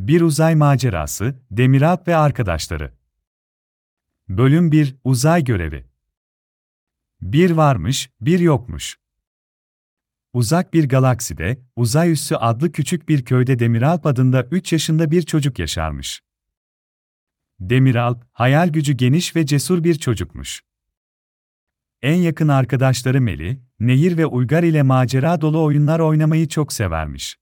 Bir uzay macerası, Demiralp ve arkadaşları. Bölüm 1, Uzay görevi. Bir varmış, bir yokmuş. Uzak bir galakside, Uzay Üssü adlı küçük bir köyde Demiralp adında 3 yaşında bir çocuk yaşarmış. Demiralp, hayal gücü geniş ve cesur bir çocukmuş. En yakın arkadaşları Meli, Nehir ve Uygar ile macera dolu oyunlar oynamayı çok severmiş.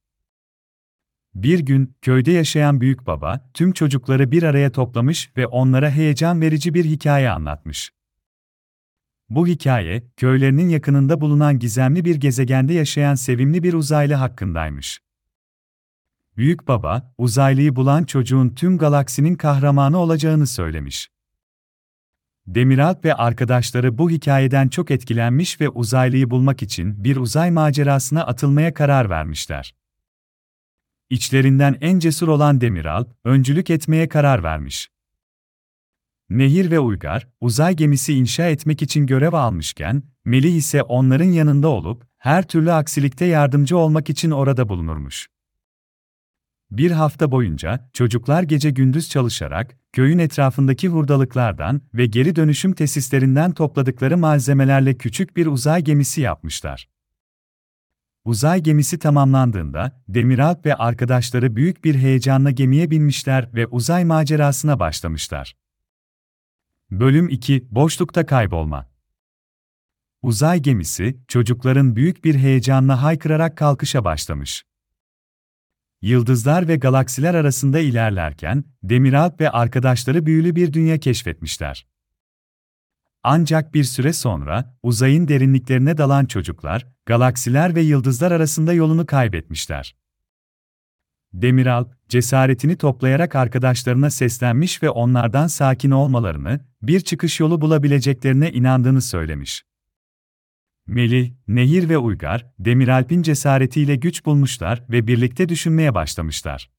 Bir gün, köyde yaşayan büyük baba, tüm çocukları bir araya toplamış ve onlara heyecan verici bir hikaye anlatmış. Bu hikaye, köylerinin yakınında bulunan gizemli bir gezegende yaşayan sevimli bir uzaylı hakkındaymış. Büyük baba, uzaylıyı bulan çocuğun tüm galaksinin kahramanı olacağını söylemiş. Demiralp ve arkadaşları bu hikayeden çok etkilenmiş ve uzaylıyı bulmak için bir uzay macerasına atılmaya karar vermişler. İçlerinden en cesur olan Demiralp, öncülük etmeye karar vermiş. Nehir ve Uygar, uzay gemisi inşa etmek için görev almışken, Melih ise onların yanında olup, her türlü aksilikte yardımcı olmak için orada bulunurmuş. Bir hafta boyunca, çocuklar gece gündüz çalışarak, köyün etrafındaki hurdalıklardan ve geri dönüşüm tesislerinden topladıkları malzemelerle küçük bir uzay gemisi yapmışlar. Uzay gemisi tamamlandığında, Demiralp ve arkadaşları büyük bir heyecanla gemiye binmişler ve uzay macerasına başlamışlar. Bölüm 2 Boşlukta kaybolma Uzay gemisi, çocukların büyük bir heyecanla haykırarak kalkışa başlamış. Yıldızlar ve galaksiler arasında ilerlerken, Demiralp ve arkadaşları büyülü bir dünya keşfetmişler. Ancak bir süre sonra, uzayın derinliklerine dalan çocuklar, galaksiler ve yıldızlar arasında yolunu kaybetmişler. Demiralp, cesaretini toplayarak arkadaşlarına seslenmiş ve onlardan sakin olmalarını, bir çıkış yolu bulabileceklerine inandığını söylemiş. Melih, Nehir ve Uygar, Demiralp'in cesaretiyle güç bulmuşlar ve birlikte düşünmeye başlamışlar.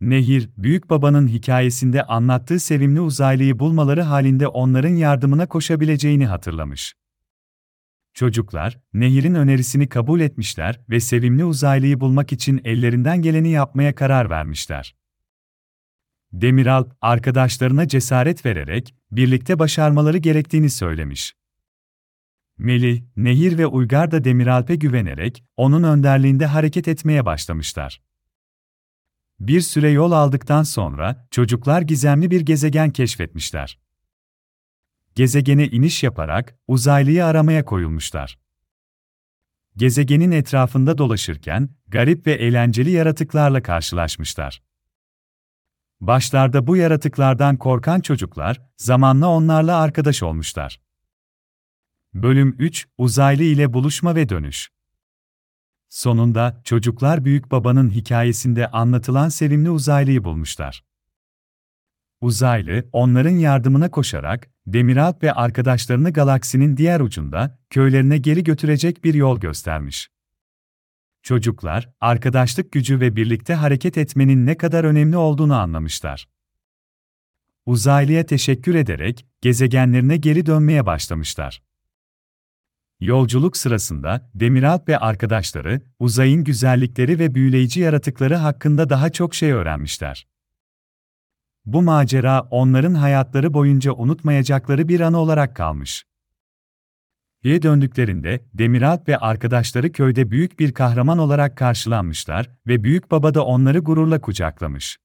Nehir, büyük babanın hikayesinde anlattığı sevimli uzaylıyı bulmaları halinde onların yardımına koşabileceğini hatırlamış. Çocuklar, Nehir'in önerisini kabul etmişler ve sevimli uzaylıyı bulmak için ellerinden geleni yapmaya karar vermişler. Demiralp, arkadaşlarına cesaret vererek, birlikte başarmaları gerektiğini söylemiş. Melih, Nehir ve Uygar da Demiralp'e güvenerek, onun önderliğinde hareket etmeye başlamışlar. Bir süre yol aldıktan sonra, çocuklar gizemli bir gezegen keşfetmişler. Gezegene iniş yaparak, uzaylıyı aramaya koyulmuşlar. Gezegenin etrafında dolaşırken, garip ve eğlenceli yaratıklarla karşılaşmışlar. Başlarda bu yaratıklardan korkan çocuklar, zamanla onlarla arkadaş olmuşlar. Bölüm 3 Uzaylı ile buluşma ve dönüş. Sonunda çocuklar büyük babanın hikayesinde anlatılan sevimli uzaylıyı bulmuşlar. Uzaylı, onların yardımına koşarak, Demiralp ve arkadaşlarını galaksinin diğer ucunda, köylerine geri götürecek bir yol göstermiş. Çocuklar, arkadaşlık gücü ve birlikte hareket etmenin ne kadar önemli olduğunu anlamışlar. Uzaylıya teşekkür ederek, gezegenlerine geri dönmeye başlamışlar. Yolculuk sırasında Demiralp ve arkadaşları uzayın güzellikleri ve büyüleyici yaratıkları hakkında daha çok şey öğrenmişler. Bu macera onların hayatları boyunca unutmayacakları bir anı olarak kalmış. Geri döndüklerinde Demiralp ve arkadaşları köyde büyük bir kahraman olarak karşılanmışlar ve büyük baba da onları gururla kucaklamış.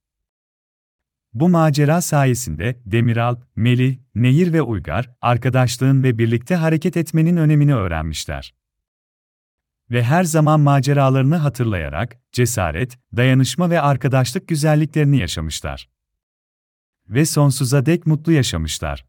Bu macera sayesinde Demiralp, Melih, Nehir ve Uygar, arkadaşlığın ve birlikte hareket etmenin önemini öğrenmişler. Ve her zaman maceralarını hatırlayarak, cesaret, dayanışma ve arkadaşlık güzelliklerini yaşamışlar. Ve sonsuza dek mutlu yaşamışlar.